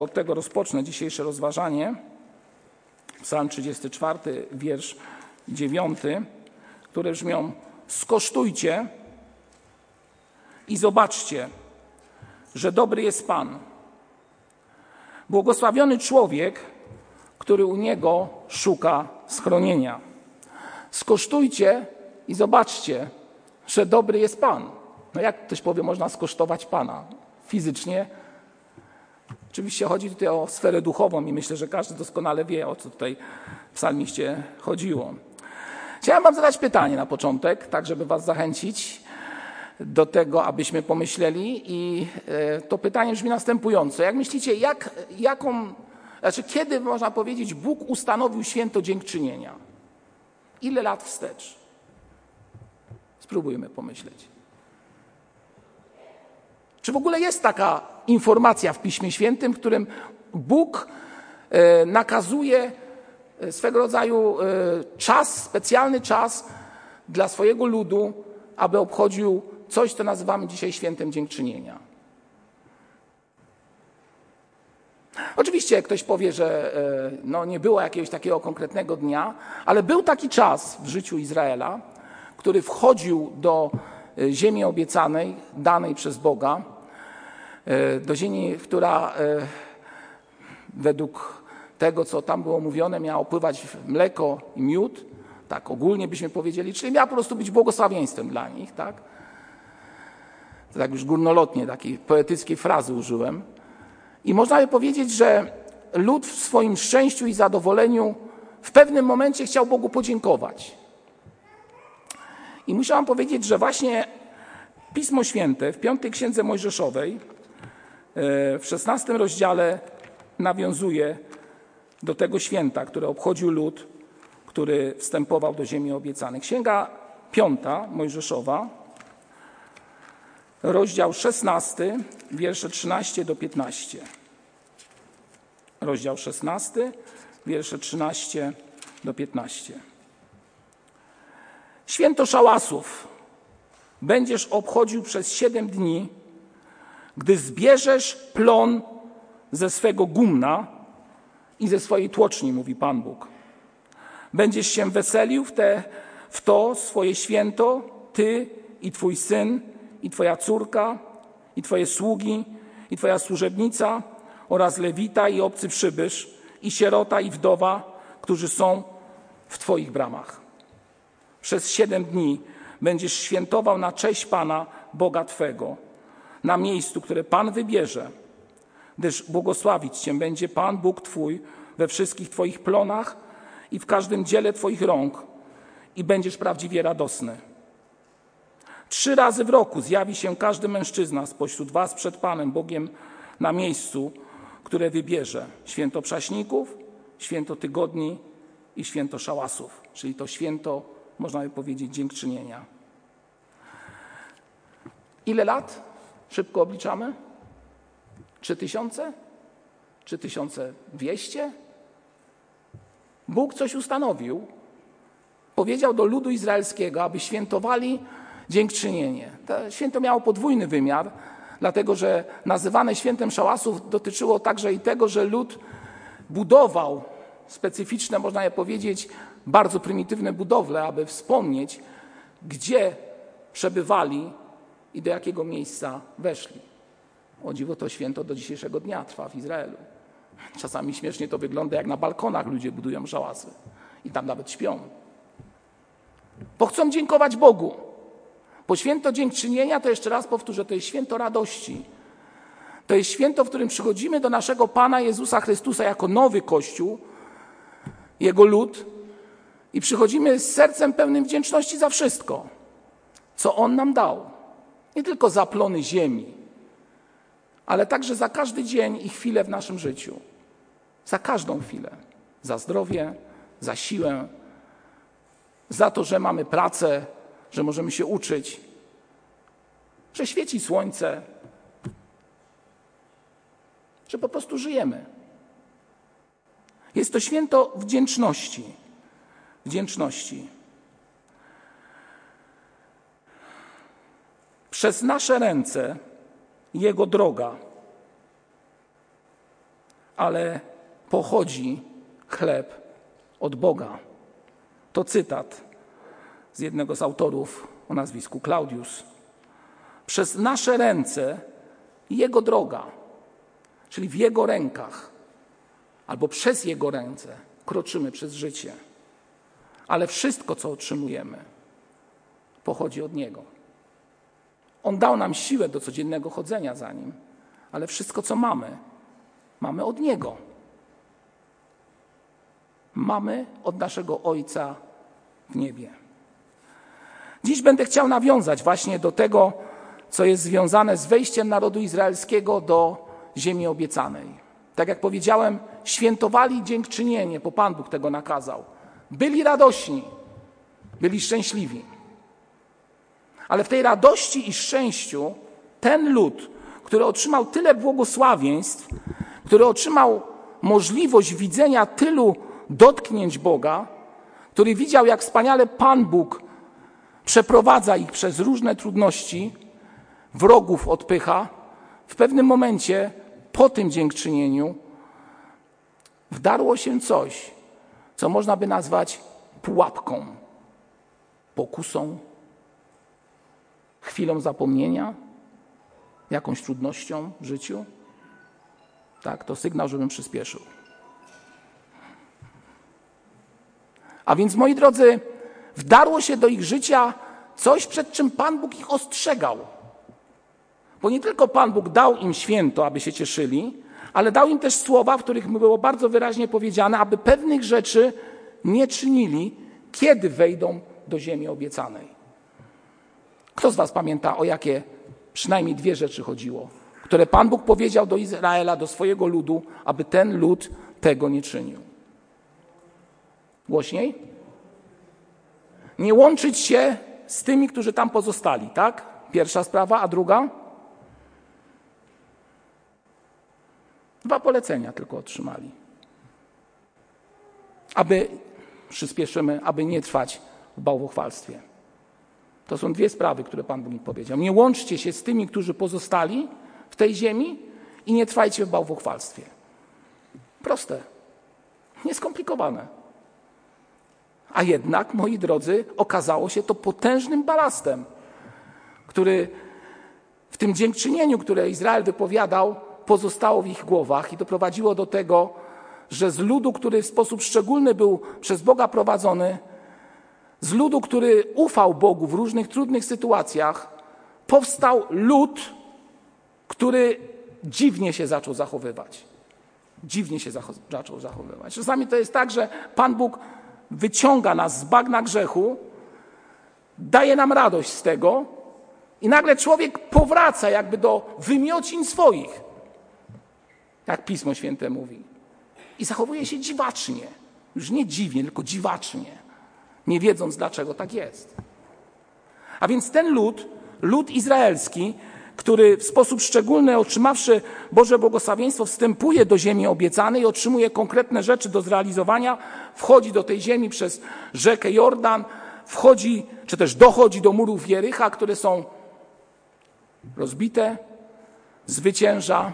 Od tego rozpocznę dzisiejsze rozważanie. Psalm 34, wiersz 9, które brzmią: Skosztujcie i zobaczcie, że dobry jest Pan. Błogosławiony człowiek, który u niego szuka schronienia. Skosztujcie i zobaczcie, że dobry jest Pan. No jak ktoś powie, można skosztować Pana? Fizycznie Oczywiście chodzi tutaj o sferę duchową i myślę, że każdy doskonale wie, o co tutaj w psalmiście chodziło. Chciałem wam zadać pytanie na początek, tak żeby was zachęcić do tego, abyśmy pomyśleli i e, to pytanie brzmi następująco. Jak myślicie, jak, jaką, znaczy kiedy można powiedzieć Bóg ustanowił święto dziękczynienia? Ile lat wstecz? Spróbujmy pomyśleć. Czy w ogóle jest taka informacja w Piśmie Świętym, w którym Bóg e, nakazuje e, swego rodzaju e, czas, specjalny czas dla swojego ludu, aby obchodził coś, co nazywamy dzisiaj świętem dziękczynienia? Oczywiście ktoś powie, że no, nie było jakiegoś takiego konkretnego dnia, ale był taki czas w życiu Izraela, który wchodził do ziemi obiecanej, danej przez Boga, do ziemi, która e, według tego, co tam było mówione, miała opływać mleko i miód, tak ogólnie byśmy powiedzieli, czyli miała po prostu być błogosławieństwem dla nich, tak? Tak już górnolotnie takiej poetyckiej frazy użyłem. I można by powiedzieć, że lud w swoim szczęściu i zadowoleniu w pewnym momencie chciał Bogu podziękować. I muszę wam powiedzieć, że właśnie Pismo Święte w piątej księdze Mojżeszowej w szesnastym rozdziale nawiązuje do tego święta, które obchodził lud, który wstępował do ziemi obiecanej. Księga piąta Mojżeszowa, rozdział 16, wiersze 13 do 15. Rozdział 16, wiersze 13 do 15. Święto szałasów będziesz obchodził przez siedem dni gdy zbierzesz plon ze swego gumna i ze swojej tłoczni, mówi Pan Bóg. Będziesz się weselił w, te, w to swoje święto, ty i twój syn, i twoja córka, i twoje sługi, i twoja służebnica, oraz lewita i obcy przybysz, i sierota i wdowa, którzy są w twoich bramach. Przez siedem dni będziesz świętował na cześć Pana, Boga Twego na miejscu, które Pan wybierze, gdyż błogosławić Cię będzie Pan Bóg Twój we wszystkich Twoich plonach i w każdym dziele Twoich rąk i będziesz prawdziwie radosny. Trzy razy w roku zjawi się każdy mężczyzna spośród Was przed Panem Bogiem na miejscu, które wybierze. Święto Przaśników, święto Tygodni i święto Szałasów, czyli to święto, można by powiedzieć, dziękczynienia. Ile lat? Szybko obliczamy? 3000? 3200? Bóg coś ustanowił. Powiedział do ludu izraelskiego, aby świętowali dziękczynienie. To święto miało podwójny wymiar, dlatego że nazywane świętem szałasów dotyczyło także i tego, że lud budował specyficzne, można je powiedzieć, bardzo prymitywne budowle, aby wspomnieć, gdzie przebywali i do jakiego miejsca weszli. O dziwo to święto do dzisiejszego dnia trwa w Izraelu. Czasami śmiesznie to wygląda, jak na balkonach ludzie budują żałasy i tam nawet śpią. Bo chcą dziękować Bogu. Po święto dziękczynienia, to jeszcze raz powtórzę, to jest święto radości. To jest święto, w którym przychodzimy do naszego Pana Jezusa Chrystusa jako nowy Kościół, Jego lud i przychodzimy z sercem pełnym wdzięczności za wszystko, co On nam dał. Nie tylko za plony ziemi, ale także za każdy dzień i chwilę w naszym życiu. Za każdą chwilę. Za zdrowie, za siłę, za to, że mamy pracę, że możemy się uczyć, że świeci słońce, że po prostu żyjemy. Jest to święto wdzięczności. Wdzięczności. Przez nasze ręce Jego droga ale pochodzi chleb od Boga. To cytat z jednego z autorów o nazwisku Claudius. Przez nasze ręce Jego droga, czyli w Jego rękach, albo przez Jego ręce kroczymy przez życie. Ale wszystko, co otrzymujemy, pochodzi od Niego. On dał nam siłę do codziennego chodzenia za Nim, ale wszystko, co mamy, mamy od Niego. Mamy od naszego Ojca w niebie. Dziś będę chciał nawiązać właśnie do tego, co jest związane z wejściem narodu izraelskiego do ziemi obiecanej. Tak jak powiedziałem, świętowali dziękczynienie, bo Pan Bóg tego nakazał. Byli radośni, byli szczęśliwi. Ale w tej radości i szczęściu ten lud, który otrzymał tyle błogosławieństw, który otrzymał możliwość widzenia tylu dotknięć Boga, który widział, jak wspaniale Pan Bóg przeprowadza ich przez różne trudności, wrogów odpycha, w pewnym momencie po tym dziękczynieniu wdarło się coś, co można by nazwać pułapką, pokusą, chwilą zapomnienia, jakąś trudnością w życiu. Tak, to sygnał, żebym przyspieszył. A więc, moi drodzy, wdarło się do ich życia coś, przed czym Pan Bóg ich ostrzegał. Bo nie tylko Pan Bóg dał im święto, aby się cieszyli, ale dał im też słowa, w których było bardzo wyraźnie powiedziane, aby pewnych rzeczy nie czynili, kiedy wejdą do ziemi obiecanej. Kto z Was pamięta, o jakie przynajmniej dwie rzeczy chodziło, które Pan Bóg powiedział do Izraela, do swojego ludu, aby ten lud tego nie czynił? Głośniej? Nie łączyć się z tymi, którzy tam pozostali, tak? Pierwsza sprawa, a druga? Dwa polecenia tylko otrzymali. Aby, przyspieszymy, aby nie trwać w bałwochwalstwie. To są dwie sprawy, które Pan Bóg mi powiedział. Nie łączcie się z tymi, którzy pozostali w tej ziemi i nie trwajcie w bałwochwalstwie. Proste, nieskomplikowane. A jednak, moi drodzy, okazało się to potężnym balastem, który w tym dziękczynieniu, które Izrael wypowiadał, pozostało w ich głowach i doprowadziło do tego, że z ludu, który w sposób szczególny był przez Boga prowadzony, z ludu, który ufał Bogu w różnych trudnych sytuacjach, powstał lud, który dziwnie się zaczął zachowywać. Dziwnie się zaczął zachowywać. Czasami to jest tak, że Pan Bóg wyciąga nas z bagna grzechu, daje nam radość z tego i nagle człowiek powraca jakby do wymiocin swoich, jak Pismo Święte mówi. I zachowuje się dziwacznie. Już nie dziwnie, tylko dziwacznie, nie wiedząc dlaczego tak jest. A więc ten lud, lud izraelski, który w sposób szczególny, otrzymawszy Boże błogosławieństwo, wstępuje do ziemi obiecanej, otrzymuje konkretne rzeczy do zrealizowania, wchodzi do tej ziemi przez rzekę Jordan, wchodzi, czy też dochodzi do murów Jericha, które są rozbite, zwycięża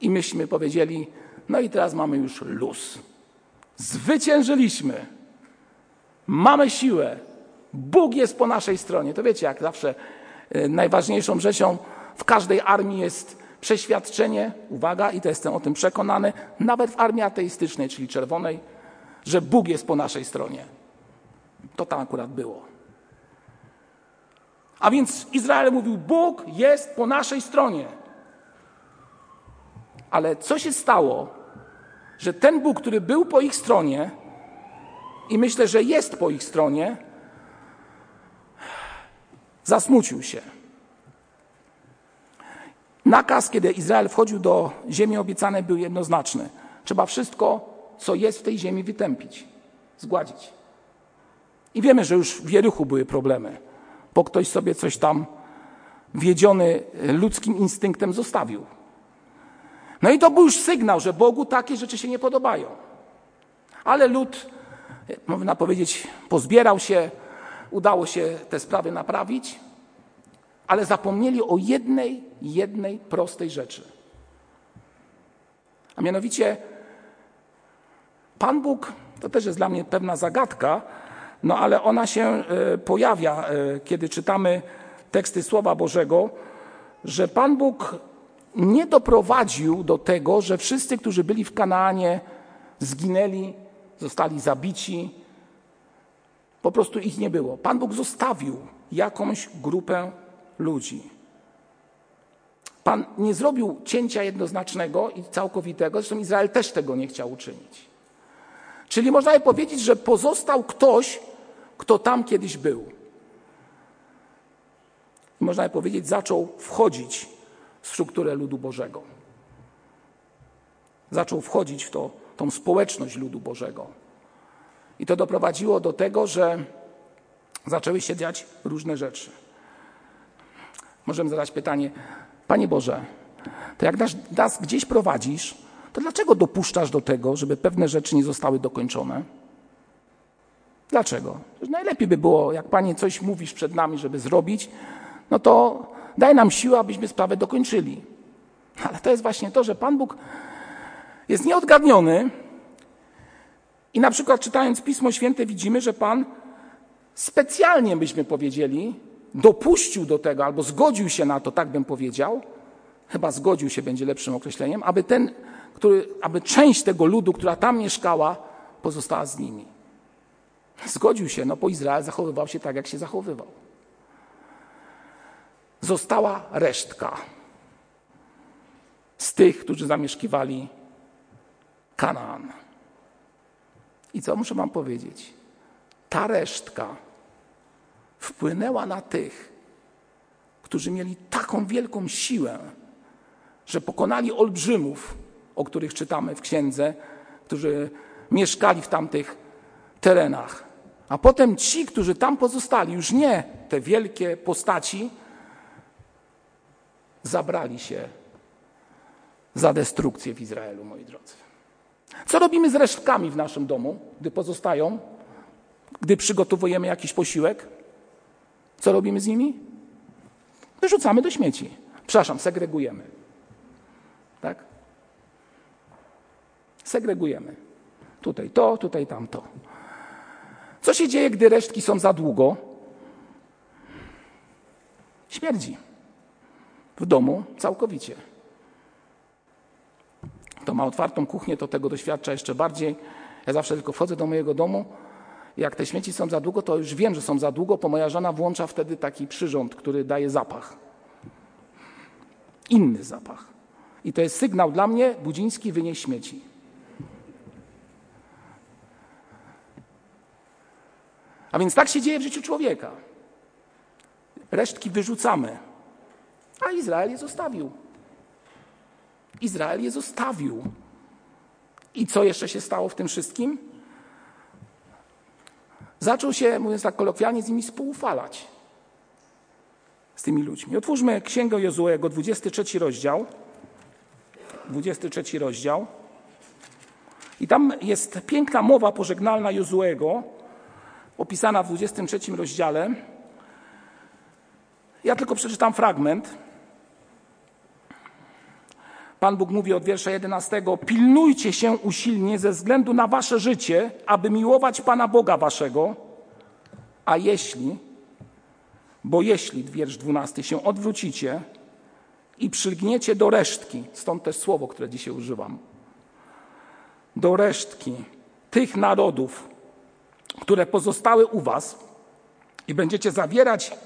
i myśmy powiedzieli, no i teraz mamy już luz. Zwyciężyliśmy. Mamy siłę. Bóg jest po naszej stronie. To wiecie, jak zawsze Y, najważniejszą rzeczą w każdej armii jest przeświadczenie, uwaga, i to jestem o tym przekonany, nawet w armii ateistycznej, czyli czerwonej, że Bóg jest po naszej stronie. To tam akurat było. A więc Izrael mówił: Bóg jest po naszej stronie. Ale co się stało, że ten Bóg, który był po ich stronie, i myślę, że jest po ich stronie, Zasmucił się. Nakaz, kiedy Izrael wchodził do ziemi obiecanej, był jednoznaczny. Trzeba wszystko, co jest w tej ziemi, wytępić, zgładzić. I wiemy, że już w Jerychu były problemy, bo ktoś sobie coś tam wiedziony ludzkim instynktem zostawił. No i to był już sygnał, że Bogu takie rzeczy się nie podobają. Ale lud, można powiedzieć, pozbierał się, udało się te sprawy naprawić, ale zapomnieli o jednej, jednej prostej rzeczy. A mianowicie Pan Bóg, to też jest dla mnie pewna zagadka, no ale ona się e, pojawia, e, kiedy czytamy teksty Słowa Bożego, że Pan Bóg nie doprowadził do tego, że wszyscy, którzy byli w Kanaanie, zginęli, zostali zabici. Po prostu ich nie było. Pan Bóg zostawił jakąś grupę ludzi. Pan nie zrobił cięcia jednoznacznego i całkowitego, zresztą Izrael też tego nie chciał uczynić. Czyli można by powiedzieć, że pozostał ktoś, kto tam kiedyś był. I można by powiedzieć, zaczął wchodzić w strukturę ludu Bożego. Zaczął wchodzić w to, tą społeczność ludu Bożego. I to doprowadziło do tego, że zaczęły się dziać różne rzeczy. Możemy zadać pytanie, Panie Boże, to jak nas, nas gdzieś prowadzisz, to dlaczego dopuszczasz do tego, żeby pewne rzeczy nie zostały dokończone? Dlaczego? Najlepiej by było, jak Panie coś mówisz przed nami, żeby zrobić, no to daj nam siłę, abyśmy sprawę dokończyli. Ale to jest właśnie to, że Pan Bóg jest nieodgadniony i na przykład czytając Pismo Święte widzimy, że Pan specjalnie, byśmy powiedzieli, dopuścił do tego albo zgodził się na to, tak bym powiedział, chyba zgodził się będzie lepszym określeniem, aby, ten, który, aby część tego ludu, która tam mieszkała, pozostała z nimi. Zgodził się, no bo Izrael zachowywał się tak, jak się zachowywał. Została resztka z tych, którzy zamieszkiwali Kanaan. I co muszę Wam powiedzieć? Ta resztka wpłynęła na tych, którzy mieli taką wielką siłę, że pokonali olbrzymów, o których czytamy w księdze, którzy mieszkali w tamtych terenach. A potem ci, którzy tam pozostali, już nie te wielkie postaci, zabrali się za destrukcję w Izraelu, moi drodzy. Co robimy z resztkami w naszym domu, gdy pozostają, gdy przygotowujemy jakiś posiłek? Co robimy z nimi? Wyrzucamy do śmieci. Przepraszam, segregujemy. Tak? Segregujemy. Tutaj to, tutaj tamto. Co się dzieje, gdy resztki są za długo? Śmierdzi. W domu całkowicie. Kto ma otwartą kuchnię, to tego doświadcza jeszcze bardziej. Ja zawsze tylko wchodzę do mojego domu. Jak te śmieci są za długo, to już wiem, że są za długo, bo moja żona włącza wtedy taki przyrząd, który daje zapach. Inny zapach. I to jest sygnał dla mnie, Budziński wynieś śmieci. A więc tak się dzieje w życiu człowieka. Resztki wyrzucamy, a Izrael je zostawił. Izrael je zostawił. I co jeszcze się stało w tym wszystkim? Zaczął się, mówiąc tak kolokwialnie, z nimi współufalać. Z tymi ludźmi. Otwórzmy Księgę Jozuego, 23 rozdział. 23 rozdział. I tam jest piękna mowa pożegnalna Jozuego, opisana w 23 rozdziale. Ja tylko przeczytam fragment. Pan Bóg mówi od wiersza 11: Pilnujcie się usilnie ze względu na wasze życie, aby miłować Pana Boga waszego. A jeśli, bo jeśli, wiersz 12, się odwrócicie i przylgniecie do resztki, stąd też słowo, które dzisiaj używam, do resztki tych narodów, które pozostały u was i będziecie zawierać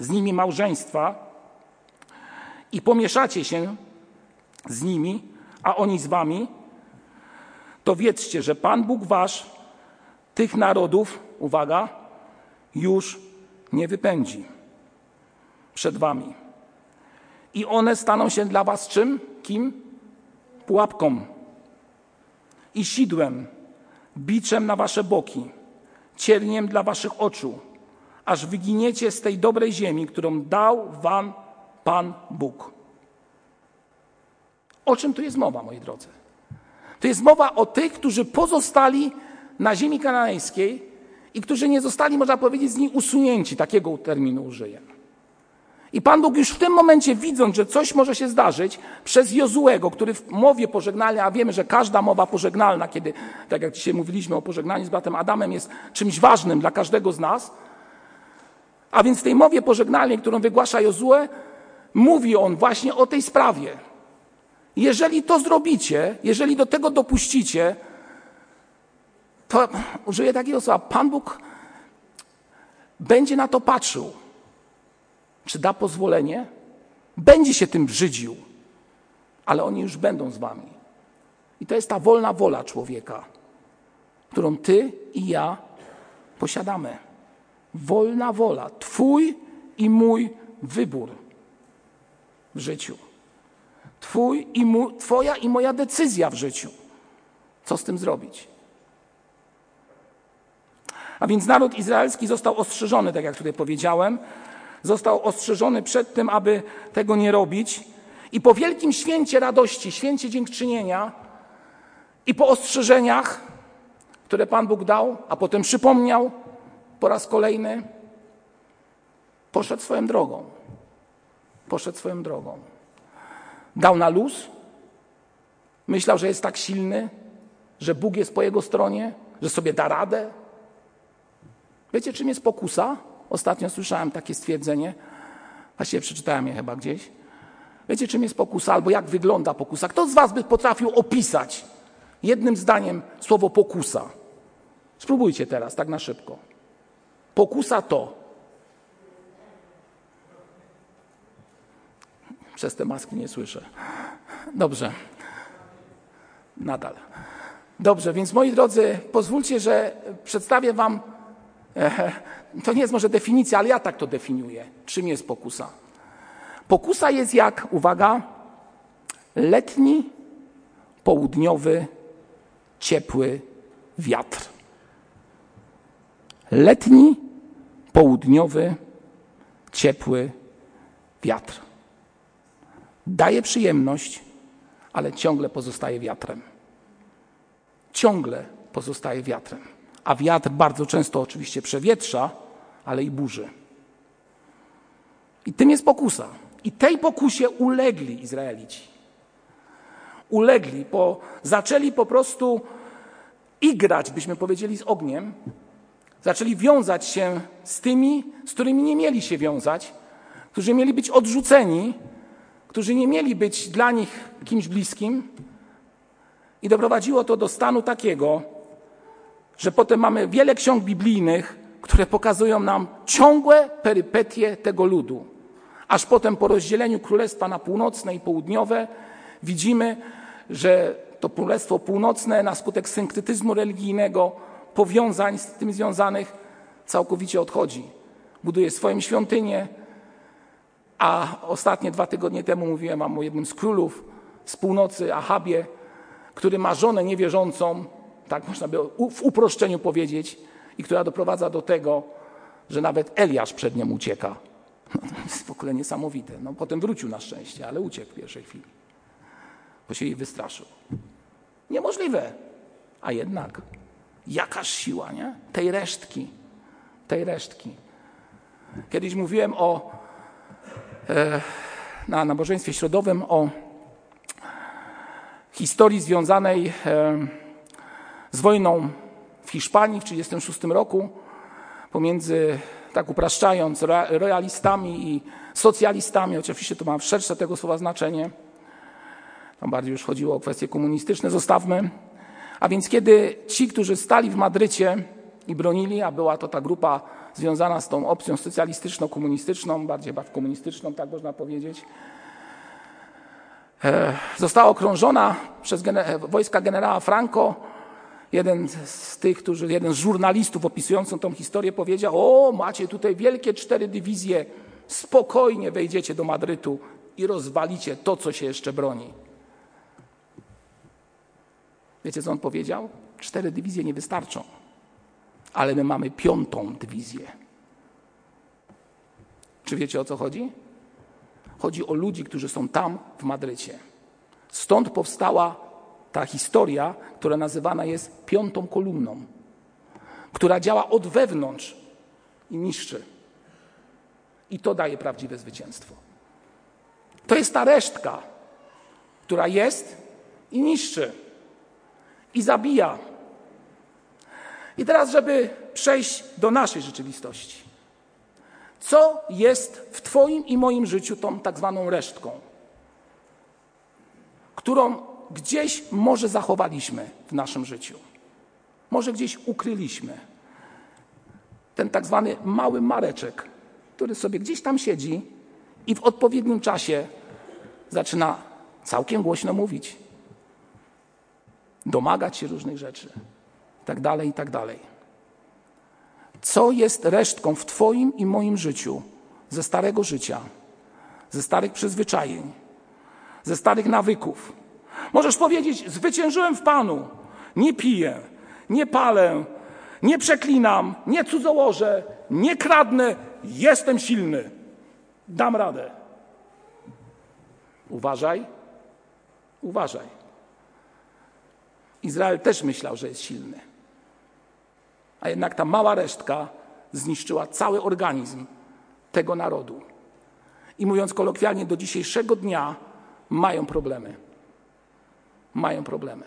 z nimi małżeństwa i pomieszacie się z nimi, a oni z wami, to wiedzcie, że Pan Bóg wasz tych narodów, uwaga, już nie wypędzi przed wami. I one staną się dla was czym? Kim? Pułapką i sidłem, biczem na wasze boki, cierniem dla waszych oczu, aż wyginiecie z tej dobrej ziemi, którą dał wam Pan Bóg. O czym tu jest mowa, moi drodzy? To jest mowa o tych, którzy pozostali na ziemi kananejskiej i którzy nie zostali, można powiedzieć, z niej usunięci, takiego terminu użyję. I Pan Bóg już w tym momencie, widząc, że coś może się zdarzyć, przez Jozułego, który w mowie pożegnalnej, a wiemy, że każda mowa pożegnalna, kiedy, tak jak dzisiaj mówiliśmy o pożegnaniu z bratem Adamem, jest czymś ważnym dla każdego z nas, a więc w tej mowie pożegnalnej, którą wygłasza Jozue, mówi on właśnie o tej sprawie. Jeżeli to zrobicie, jeżeli do tego dopuścicie, to użyję takiego słowa, Pan Bóg będzie na to patrzył. Czy da pozwolenie? Będzie się tym brzydził, ale oni już będą z wami. I to jest ta wolna wola człowieka, którą ty i ja posiadamy. Wolna wola, Twój i mój wybór w życiu. Twój i mój, twoja i moja decyzja w życiu. Co z tym zrobić? A więc naród izraelski został ostrzeżony, tak jak tutaj powiedziałem, został ostrzeżony przed tym, aby tego nie robić. I po wielkim święcie radości, święcie dziękczynienia i po ostrzeżeniach, które Pan Bóg dał, a potem przypomniał po raz kolejny, poszedł swoją drogą. Poszedł swoją drogą. Dał na luz. Myślał, że jest tak silny, że Bóg jest po jego stronie, że sobie da radę. Wiecie, czym jest pokusa? Ostatnio słyszałem takie stwierdzenie, właściwie przeczytałem je chyba gdzieś. Wiecie, czym jest pokusa albo jak wygląda pokusa? Kto z Was by potrafił opisać jednym zdaniem słowo pokusa? Spróbujcie teraz, tak na szybko. Pokusa to. Przez te maski nie słyszę. Dobrze. Nadal. Dobrze, więc moi drodzy, pozwólcie, że przedstawię Wam to nie jest może definicja, ale ja tak to definiuję. Czym jest pokusa? Pokusa jest jak, uwaga, letni, południowy, ciepły wiatr. Letni, południowy, ciepły wiatr. Daje przyjemność, ale ciągle pozostaje wiatrem. Ciągle pozostaje wiatrem a wiatr bardzo często oczywiście przewietrza, ale i burzy. I tym jest pokusa. I tej pokusie ulegli Izraelici. Ulegli, bo zaczęli po prostu igrać, byśmy powiedzieli, z ogniem. Zaczęli wiązać się z tymi, z którymi nie mieli się wiązać, którzy mieli być odrzuceni, którzy nie mieli być dla nich kimś bliskim. I doprowadziło to do stanu takiego, że potem mamy wiele ksiąg biblijnych, które pokazują nam ciągłe perypetie tego ludu. Aż potem po rozdzieleniu królestwa na północne i południowe widzimy, że to królestwo północne na skutek synkretyzmu religijnego, powiązań z tym związanych, całkowicie odchodzi. Buduje swoją świątynię, a ostatnie dwa tygodnie temu mówiłem wam o jednym z królów z północy, Ahabie, który ma żonę niewierzącą, tak można by w uproszczeniu powiedzieć, i która doprowadza do tego, że nawet Eliasz przed nią ucieka. No, to jest w ogóle niesamowite. No, potem wrócił na szczęście, ale uciekł w pierwszej chwili, bo się jej wystraszył. Niemożliwe. A jednak, jakaż siła, nie? Tej resztki, tej resztki. Kiedyś mówiłem o, na nabożeństwie środowym o historii związanej e, z wojną w Hiszpanii w 1936 roku pomiędzy, tak upraszczając, royalistami i socjalistami. Oczywiście to ma szersze tego słowa znaczenie. Tam bardziej już chodziło o kwestie komunistyczne, zostawmy. A więc kiedy ci, którzy stali w Madrycie i bronili, a była to ta grupa związana z tą opcją socjalistyczno-komunistyczną, bardziej komunistyczną, tak można powiedzieć, e, została okrążona przez wojska generała Franco, jeden z tych, którzy, jeden z żurnalistów opisujących tą historię powiedział, o macie tutaj wielkie cztery dywizje, spokojnie wejdziecie do Madrytu i rozwalicie to, co się jeszcze broni. Wiecie, co on powiedział? Cztery dywizje nie wystarczą, ale my mamy piątą dywizję. Czy wiecie o co chodzi? Chodzi o ludzi, którzy są tam w Madrycie. Stąd powstała ta historia, która nazywana jest piątą kolumną, która działa od wewnątrz i niszczy. I to daje prawdziwe zwycięstwo. To jest ta resztka, która jest i niszczy, i zabija. I teraz, żeby przejść do naszej rzeczywistości. Co jest w Twoim i moim życiu tą tak zwaną resztką, którą gdzieś może zachowaliśmy w naszym życiu? Może gdzieś ukryliśmy. Ten tak zwany mały mareczek, który sobie gdzieś tam siedzi i w odpowiednim czasie zaczyna całkiem głośno mówić, domagać się różnych rzeczy, tak dalej, i tak dalej. Co jest resztką w Twoim i moim życiu ze starego życia, ze starych przyzwyczajeń, ze starych nawyków? Możesz powiedzieć: Zwyciężyłem w Panu, nie piję, nie palę, nie przeklinam, nie cudzołożę, nie kradnę, jestem silny, dam radę. Uważaj, uważaj. Izrael też myślał, że jest silny. A jednak ta mała resztka zniszczyła cały organizm tego narodu. I mówiąc kolokwialnie, do dzisiejszego dnia mają problemy. Mają problemy.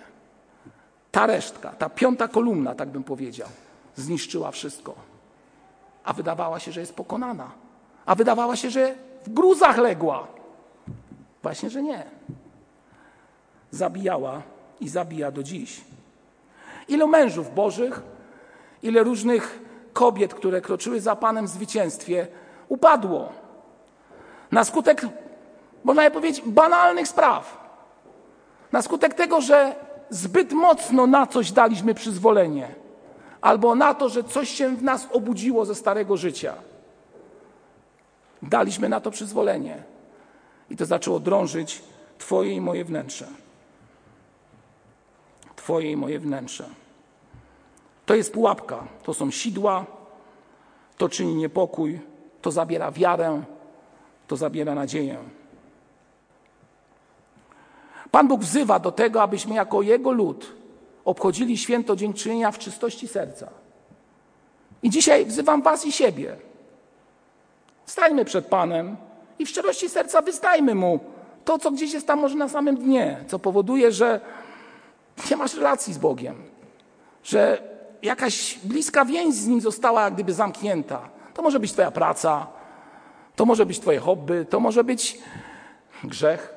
Ta resztka, ta piąta kolumna, tak bym powiedział, zniszczyła wszystko. A wydawała się, że jest pokonana. A wydawała się, że w gruzach legła. Właśnie, że nie. Zabijała i zabija do dziś. Ilu mężów bożych, ile różnych kobiet, które kroczyły za Panem w zwycięstwie, upadło. Na skutek, można powiedzieć, banalnych spraw. Na skutek tego, że zbyt mocno na coś daliśmy przyzwolenie, albo na to, że coś się w nas obudziło ze starego życia. Daliśmy na to przyzwolenie i to zaczęło drążyć Twoje i moje wnętrze. Twoje i moje wnętrze. To jest pułapka, to są sidła, to czyni niepokój, to zabiera wiarę, to zabiera nadzieję. Pan Bóg wzywa do tego, abyśmy jako Jego lud obchodzili święto dziękczynienia w czystości serca. I dzisiaj wzywam Was i siebie. Stańmy przed Panem i w szczerości serca wyznajmy Mu to, co gdzieś jest tam może na samym dnie, co powoduje, że nie masz relacji z Bogiem, że jakaś bliska więź z Nim została gdyby zamknięta. To może być Twoja praca, to może być Twoje hobby, to może być grzech,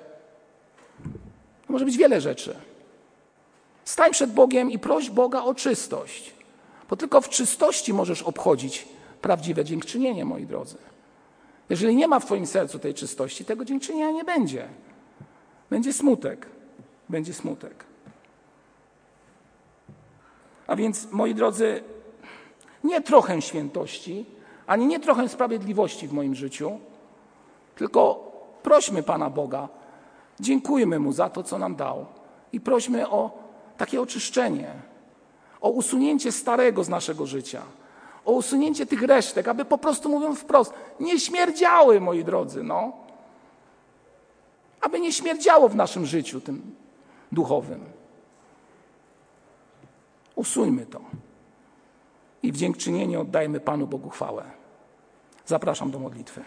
to może być wiele rzeczy. Stań przed Bogiem i proś Boga o czystość, bo tylko w czystości możesz obchodzić prawdziwe dziękczynienie, moi drodzy. Jeżeli nie ma w Twoim sercu tej czystości, tego dziękczynienia nie będzie. Będzie smutek. Będzie smutek. A więc, moi drodzy, nie trochę świętości, ani nie trochę sprawiedliwości w moim życiu, tylko prośmy Pana Boga, dziękujmy Mu za to, co nam dał i prośmy o takie oczyszczenie, o usunięcie starego z naszego życia, o usunięcie tych resztek, aby po prostu mówiąc wprost, nie śmierdziały, moi drodzy, no. Aby nie śmierdziało w naszym życiu tym duchowym. Usuńmy to. I w dziękczynienie oddajmy Panu Bogu chwałę. Zapraszam do modlitwy.